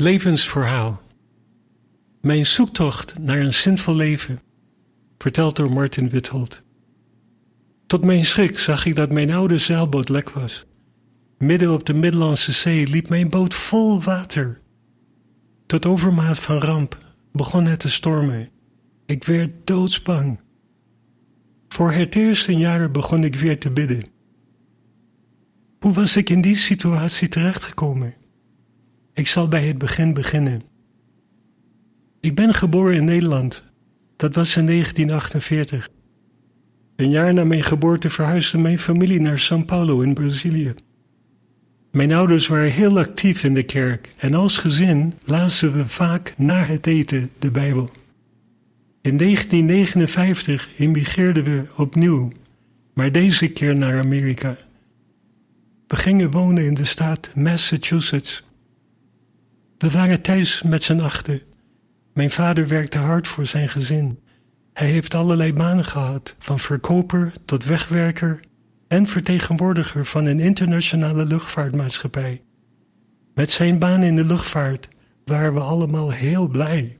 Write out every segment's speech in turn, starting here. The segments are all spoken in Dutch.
Levensverhaal. Mijn zoektocht naar een zinvol leven, verteld door Martin Withold. Tot mijn schrik zag ik dat mijn oude zeilboot lek was. Midden op de Middellandse Zee liep mijn boot vol water. Tot overmaat van ramp begon het te stormen. Ik werd doodsbang. Voor het eerst in jaren begon ik weer te bidden. Hoe was ik in die situatie terechtgekomen? Ik zal bij het begin beginnen. Ik ben geboren in Nederland. Dat was in 1948. Een jaar na mijn geboorte verhuisde mijn familie naar São Paulo in Brazilië. Mijn ouders waren heel actief in de kerk en als gezin lazen we vaak na het eten de Bijbel. In 1959 immigreerden we opnieuw, maar deze keer naar Amerika. We gingen wonen in de staat Massachusetts. We waren thuis met z'n achten. Mijn vader werkte hard voor zijn gezin. Hij heeft allerlei banen gehad, van verkoper tot wegwerker en vertegenwoordiger van een internationale luchtvaartmaatschappij. Met zijn baan in de luchtvaart waren we allemaal heel blij,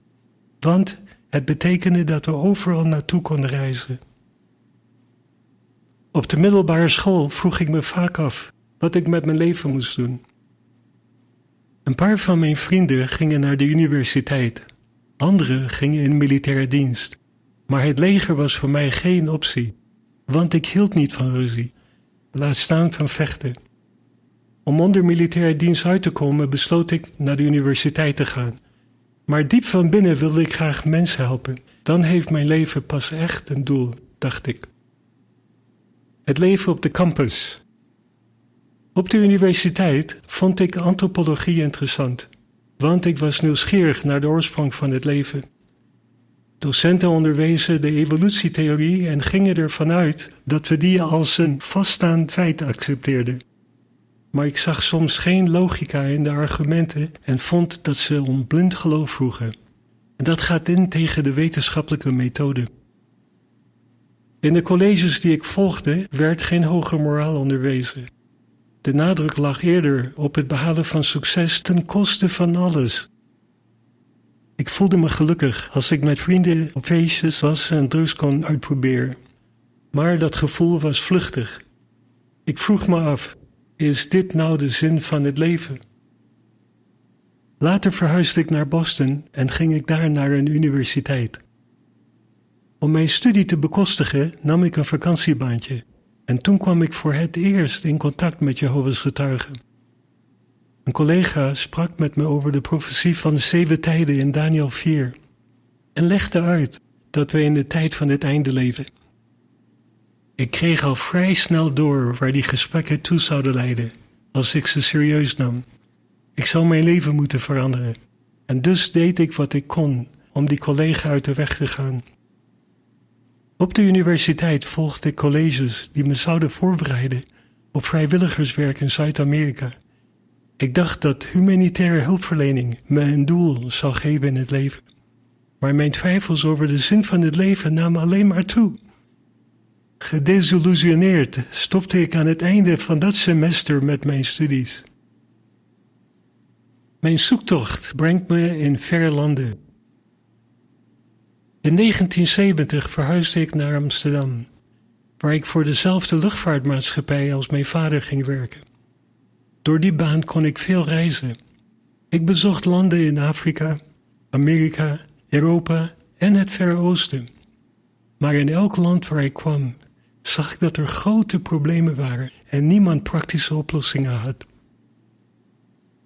want het betekende dat we overal naartoe konden reizen. Op de middelbare school vroeg ik me vaak af wat ik met mijn leven moest doen. Een paar van mijn vrienden gingen naar de universiteit, anderen gingen in militaire dienst. Maar het leger was voor mij geen optie, want ik hield niet van ruzie, laat staan van vechten. Om onder militaire dienst uit te komen besloot ik naar de universiteit te gaan. Maar diep van binnen wilde ik graag mensen helpen. Dan heeft mijn leven pas echt een doel, dacht ik. Het leven op de campus, op de universiteit vond ik antropologie interessant, want ik was nieuwsgierig naar de oorsprong van het leven. Docenten onderwezen de evolutietheorie en gingen ervan uit dat we die als een vaststaand feit accepteerden. Maar ik zag soms geen logica in de argumenten en vond dat ze om blind geloof vroegen. En dat gaat in tegen de wetenschappelijke methode. In de colleges die ik volgde werd geen hoge moraal onderwezen. De nadruk lag eerder op het behalen van succes ten koste van alles. Ik voelde me gelukkig als ik met vrienden op feestjes was en drugs kon uitproberen. Maar dat gevoel was vluchtig. Ik vroeg me af: is dit nou de zin van het leven? Later verhuisde ik naar Boston en ging ik daar naar een universiteit. Om mijn studie te bekostigen nam ik een vakantiebaantje en toen kwam ik voor het eerst in contact met Jehovah's getuigen. Een collega sprak met me over de profetie van de zeven tijden in Daniel 4 en legde uit dat we in de tijd van het einde leven. Ik kreeg al vrij snel door waar die gesprekken toe zouden leiden als ik ze serieus nam. Ik zou mijn leven moeten veranderen. En dus deed ik wat ik kon om die collega uit de weg te gaan. Op de universiteit volgde ik colleges die me zouden voorbereiden op vrijwilligerswerk in Zuid-Amerika. Ik dacht dat humanitaire hulpverlening me een doel zou geven in het leven. Maar mijn twijfels over de zin van het leven namen alleen maar toe. Gedesillusioneerd stopte ik aan het einde van dat semester met mijn studies. Mijn zoektocht brengt me in verre landen. In 1970 verhuisde ik naar Amsterdam, waar ik voor dezelfde luchtvaartmaatschappij als mijn vader ging werken. Door die baan kon ik veel reizen. Ik bezocht landen in Afrika, Amerika, Europa en het Verre Oosten. Maar in elk land waar ik kwam, zag ik dat er grote problemen waren en niemand praktische oplossingen had.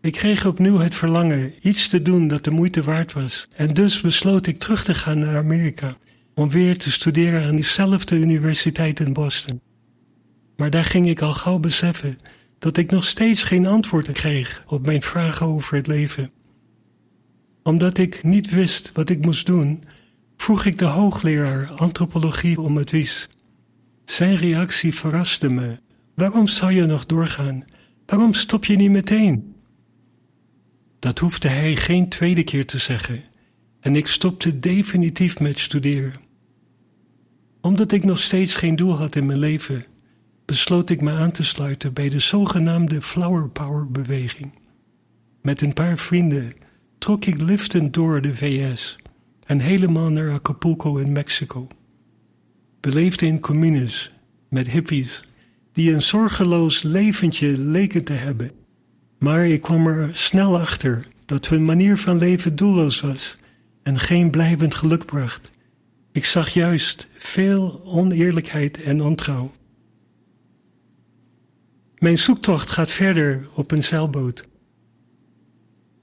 Ik kreeg opnieuw het verlangen iets te doen dat de moeite waard was. En dus besloot ik terug te gaan naar Amerika om weer te studeren aan diezelfde universiteit in Boston. Maar daar ging ik al gauw beseffen dat ik nog steeds geen antwoorden kreeg op mijn vragen over het leven. Omdat ik niet wist wat ik moest doen, vroeg ik de hoogleraar antropologie om advies. Zijn reactie verraste me. Waarom zou je nog doorgaan? Waarom stop je niet meteen? Dat hoefde hij geen tweede keer te zeggen en ik stopte definitief met studeren. Omdat ik nog steeds geen doel had in mijn leven, besloot ik me aan te sluiten bij de zogenaamde Flower Power beweging. Met een paar vrienden trok ik liftend door de VS en helemaal naar Acapulco in Mexico. We leefden in communes met hippies die een zorgeloos leventje leken te hebben. Maar ik kwam er snel achter dat hun manier van leven doelloos was en geen blijvend geluk bracht. Ik zag juist veel oneerlijkheid en ontrouw. Mijn zoektocht gaat verder op een zeilboot.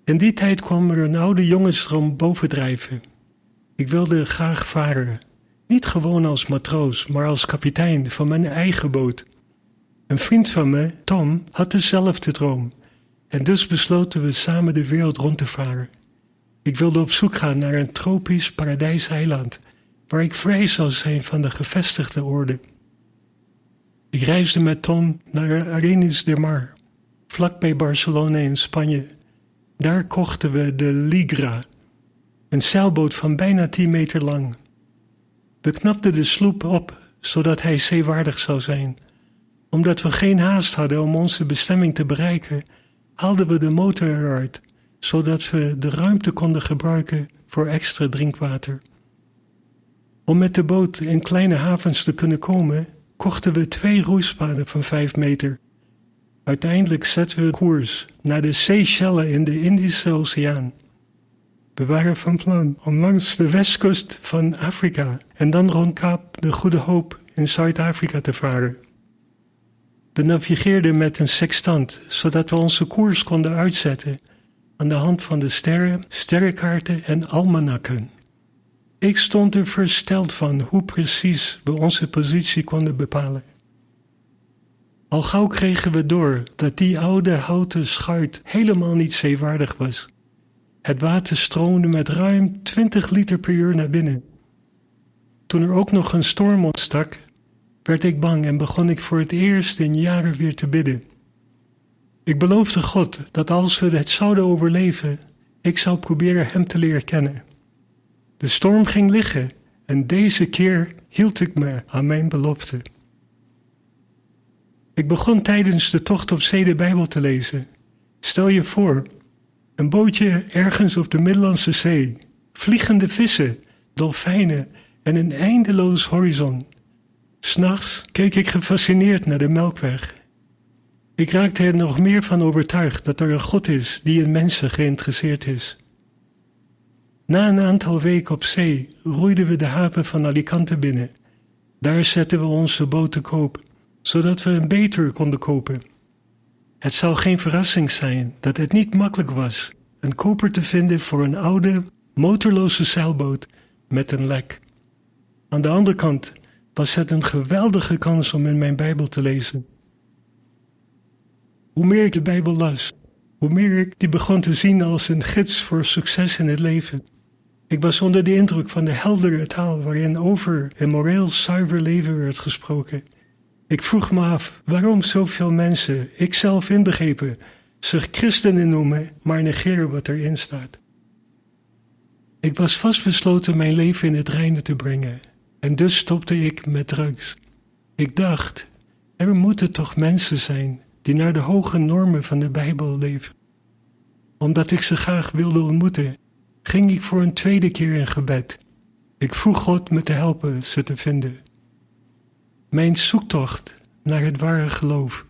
In die tijd kwam er een oude jongensdroom bovendrijven. Ik wilde graag varen. Niet gewoon als matroos, maar als kapitein van mijn eigen boot. Een vriend van me, Tom, had dezelfde droom. En dus besloten we samen de wereld rond te varen. Ik wilde op zoek gaan naar een tropisch paradijseiland, waar ik vrij zou zijn van de gevestigde orde. Ik reisde met Tom naar Arenis de Mar, vlakbij Barcelona in Spanje. Daar kochten we de Ligra, een zeilboot van bijna 10 meter lang. We knapten de sloep op, zodat hij zeewaardig zou zijn. Omdat we geen haast hadden om onze bestemming te bereiken, haalden we de motor eruit, zodat we de ruimte konden gebruiken voor extra drinkwater. Om met de boot in kleine havens te kunnen komen, kochten we twee roeispaden van vijf meter. Uiteindelijk zetten we koers naar de Seychelles in de Indische Oceaan. We waren van plan om langs de westkust van Afrika en dan rond Kaap de Goede Hoop in Zuid-Afrika te varen. We navigeerden met een sextant, zodat we onze koers konden uitzetten aan de hand van de sterren, sterrenkaarten en almanakken. Ik stond er versteld van hoe precies we onze positie konden bepalen. Al gauw kregen we door dat die oude houten schuit helemaal niet zeewaardig was. Het water stroomde met ruim 20 liter per uur naar binnen. Toen er ook nog een storm ontstak, werd ik bang en begon ik voor het eerst in jaren weer te bidden. Ik beloofde God dat als we het zouden overleven, ik zou proberen Hem te leren kennen. De storm ging liggen en deze keer hield ik me aan mijn belofte. Ik begon tijdens de tocht op zee de Bijbel te lezen. Stel je voor, een bootje ergens op de Middellandse Zee, vliegende vissen, dolfijnen en een eindeloos horizon. S'nachts keek ik gefascineerd naar de Melkweg. Ik raakte er nog meer van overtuigd dat er een God is die in mensen geïnteresseerd is. Na een aantal weken op zee roeiden we de haven van Alicante binnen. Daar zetten we onze boot te koop, zodat we een beter konden kopen. Het zou geen verrassing zijn dat het niet makkelijk was een koper te vinden voor een oude, motorloze zeilboot met een lek. Aan de andere kant was het een geweldige kans om in mijn Bijbel te lezen. Hoe meer ik de Bijbel las, hoe meer ik die begon te zien als een gids voor succes in het leven. Ik was onder de indruk van de heldere taal waarin over een moreel zuiver leven werd gesproken. Ik vroeg me af waarom zoveel mensen, ikzelf inbegrepen, zich christenen noemen, maar negeren wat erin staat. Ik was vastbesloten mijn leven in het reine te brengen en dus stopte ik met drugs. Ik dacht, er moeten toch mensen zijn die naar de hoge normen van de Bijbel leven. Omdat ik ze graag wilde ontmoeten, ging ik voor een tweede keer in gebed. Ik vroeg God me te helpen ze te vinden. Mijn zoektocht naar het ware geloof.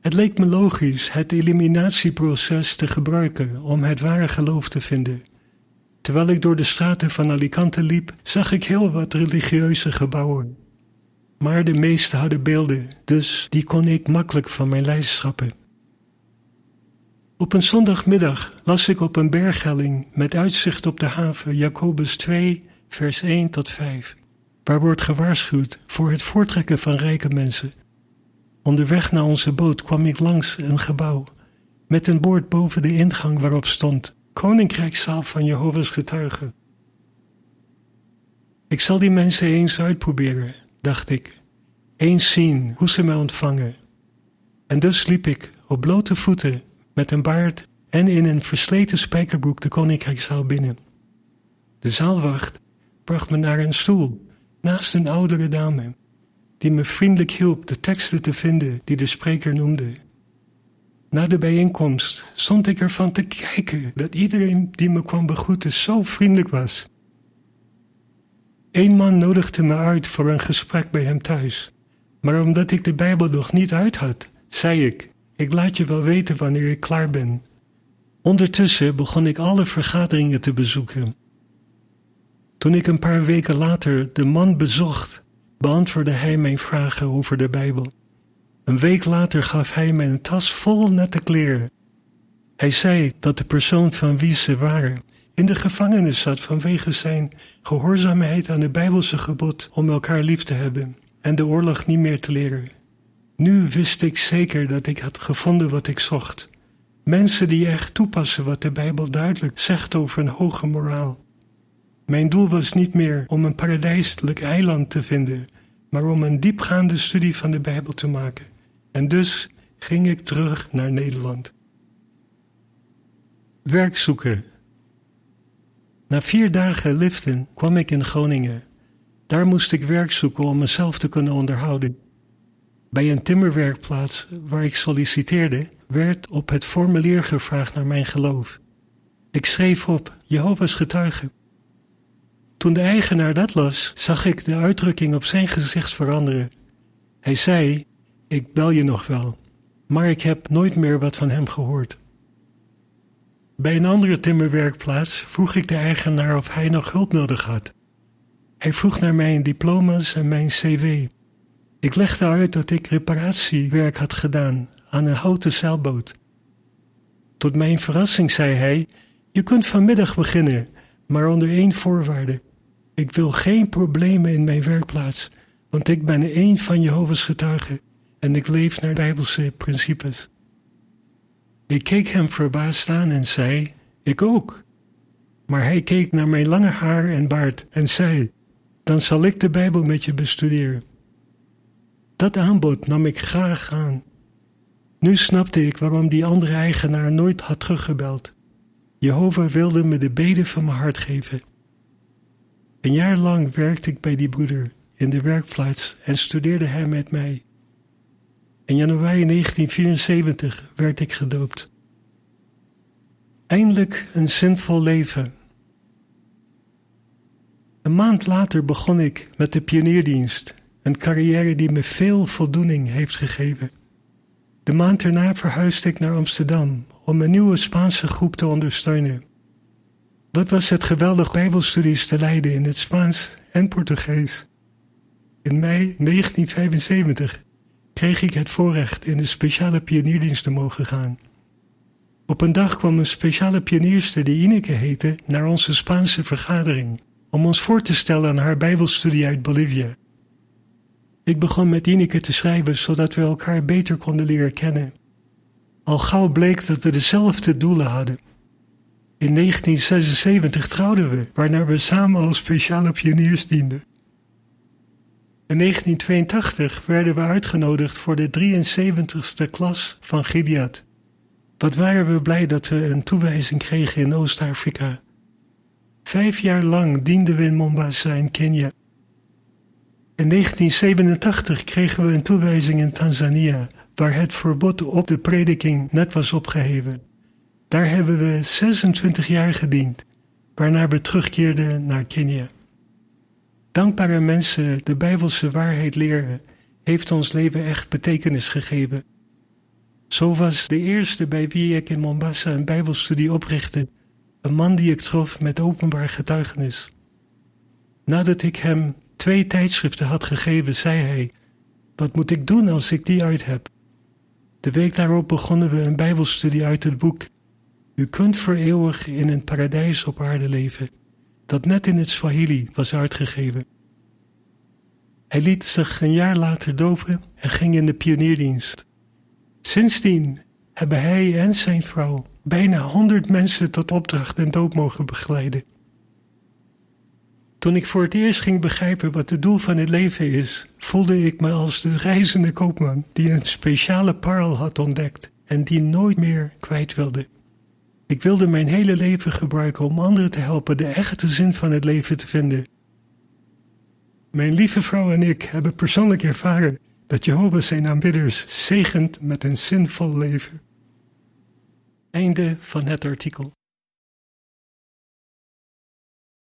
Het leek me logisch het eliminatieproces te gebruiken om het ware geloof te vinden. Terwijl ik door de straten van Alicante liep, zag ik heel wat religieuze gebouwen. Maar de meeste hadden beelden, dus die kon ik makkelijk van mijn lijst schrappen. Op een zondagmiddag las ik op een berghelling met uitzicht op de haven Jacobus 2, vers 1 tot 5, waar wordt gewaarschuwd voor het voortrekken van rijke mensen. Onderweg naar onze boot kwam ik langs een gebouw met een bord boven de ingang waarop stond Koninkrijkszaal van Jehovah's getuigen. Ik zal die mensen eens uitproberen, dacht ik, eens zien hoe ze mij ontvangen. En dus liep ik op blote voeten met een baard en in een versleten spijkerbroek de koninkrijkszaal binnen. De zaalwacht bracht me naar een stoel naast een oudere dame, die me vriendelijk hielp de teksten te vinden die de spreker noemde. Na de bijeenkomst stond ik ervan te kijken dat iedereen die me kwam begroeten zo vriendelijk was. Eén man nodigde me uit voor een gesprek bij hem thuis, maar omdat ik de Bijbel nog niet uit had, zei ik: Ik laat je wel weten wanneer ik klaar ben. Ondertussen begon ik alle vergaderingen te bezoeken. Toen ik een paar weken later de man bezocht, beantwoordde hij mijn vragen over de Bijbel. Een week later gaf hij mij een tas vol nette kleren. Hij zei dat de persoon van wie ze waren in de gevangenis zat vanwege zijn gehoorzaamheid aan de Bijbelse gebod om elkaar lief te hebben en de oorlog niet meer te leren. Nu wist ik zeker dat ik had gevonden wat ik zocht. Mensen die echt toepassen wat de Bijbel duidelijk zegt over een hoge moraal. Mijn doel was niet meer om een paradijselijk eiland te vinden, maar om een diepgaande studie van de Bijbel te maken. En dus ging ik terug naar Nederland. Werk zoeken. Na vier dagen liften kwam ik in Groningen. Daar moest ik werk zoeken om mezelf te kunnen onderhouden. Bij een timmerwerkplaats waar ik solliciteerde, werd op het formulier gevraagd naar mijn geloof. Ik schreef op Jehovah's getuige. Toen de eigenaar dat las, zag ik de uitdrukking op zijn gezicht veranderen. Hij zei: Ik bel je nog wel, maar ik heb nooit meer wat van hem gehoord. Bij een andere timmerwerkplaats vroeg ik de eigenaar of hij nog hulp nodig had. Hij vroeg naar mijn diploma's en mijn cv. Ik legde uit dat ik reparatiewerk had gedaan aan een houten zeilboot. Tot mijn verrassing zei hij: Je kunt vanmiddag beginnen, maar onder één voorwaarde. Ik wil geen problemen in mijn werkplaats, want ik ben een van Jehovah's getuigen en ik leef naar Bijbelse principes. Ik keek hem verbaasd aan en zei: Ik ook. Maar hij keek naar mijn lange haar en baard en zei: Dan zal ik de Bijbel met je bestuderen. Dat aanbod nam ik graag aan. Nu snapte ik waarom die andere eigenaar nooit had teruggebeld. Jehovah wilde me de beden van mijn hart geven. Een jaar lang werkte ik bij die broeder in de werkplaats en studeerde hij met mij. In januari 1974 werd ik gedoopt. Eindelijk een zinvol leven. Een maand later begon ik met de pionierdienst, een carrière die me veel voldoening heeft gegeven. De maand erna verhuisde ik naar Amsterdam om een nieuwe Spaanse groep te ondersteunen. Wat was het geweldig Bijbelstudies te leiden in het Spaans en Portugees. In mei 1975 kreeg ik het voorrecht in de speciale pionierdienst te mogen gaan. Op een dag kwam een speciale pionierster die Ineke heette naar onze Spaanse vergadering om ons voor te stellen aan haar Bijbelstudie uit Bolivia. Ik begon met Ineke te schrijven zodat we elkaar beter konden leren kennen. Al gauw bleek dat we dezelfde doelen hadden. In 1976 trouwden we, waarna we samen als speciale pioniers dienden. In 1982 werden we uitgenodigd voor de 73ste klas van Gilead. Wat waren we blij dat we een toewijzing kregen in Oost-Afrika. Vijf jaar lang dienden we in Mombasa in Kenia. In 1987 kregen we een toewijzing in Tanzania, waar het verbod op de prediking net was opgeheven. Daar hebben we 26 jaar gediend, waarna we terugkeerden naar Kenia. Dankbare mensen de Bijbelse waarheid leren, heeft ons leven echt betekenis gegeven. Zo was de eerste bij wie ik in Mombasa een Bijbelstudie oprichtte, een man die ik trof met openbaar getuigenis. Nadat ik hem twee tijdschriften had gegeven, zei hij: Wat moet ik doen als ik die uit heb? De week daarop begonnen we een Bijbelstudie uit het boek U kunt voor eeuwig in een paradijs op aarde leven, dat net in het Swahili was uitgegeven. Hij liet zich een jaar later dopen en ging in de pionierdienst. Sindsdien hebben hij en zijn vrouw bijna honderd mensen tot opdracht en doop mogen begeleiden. Toen ik voor het eerst ging begrijpen wat het doel van het leven is, voelde ik me als de reizende koopman die een speciale parel had ontdekt en die nooit meer kwijt wilde. Ik wilde mijn hele leven gebruiken om anderen te helpen de echte zin van het leven te vinden. Mijn lieve vrouw en ik hebben persoonlijk ervaren dat Jehovah zijn aanbidders zegent met een zinvol leven. Einde van het artikel.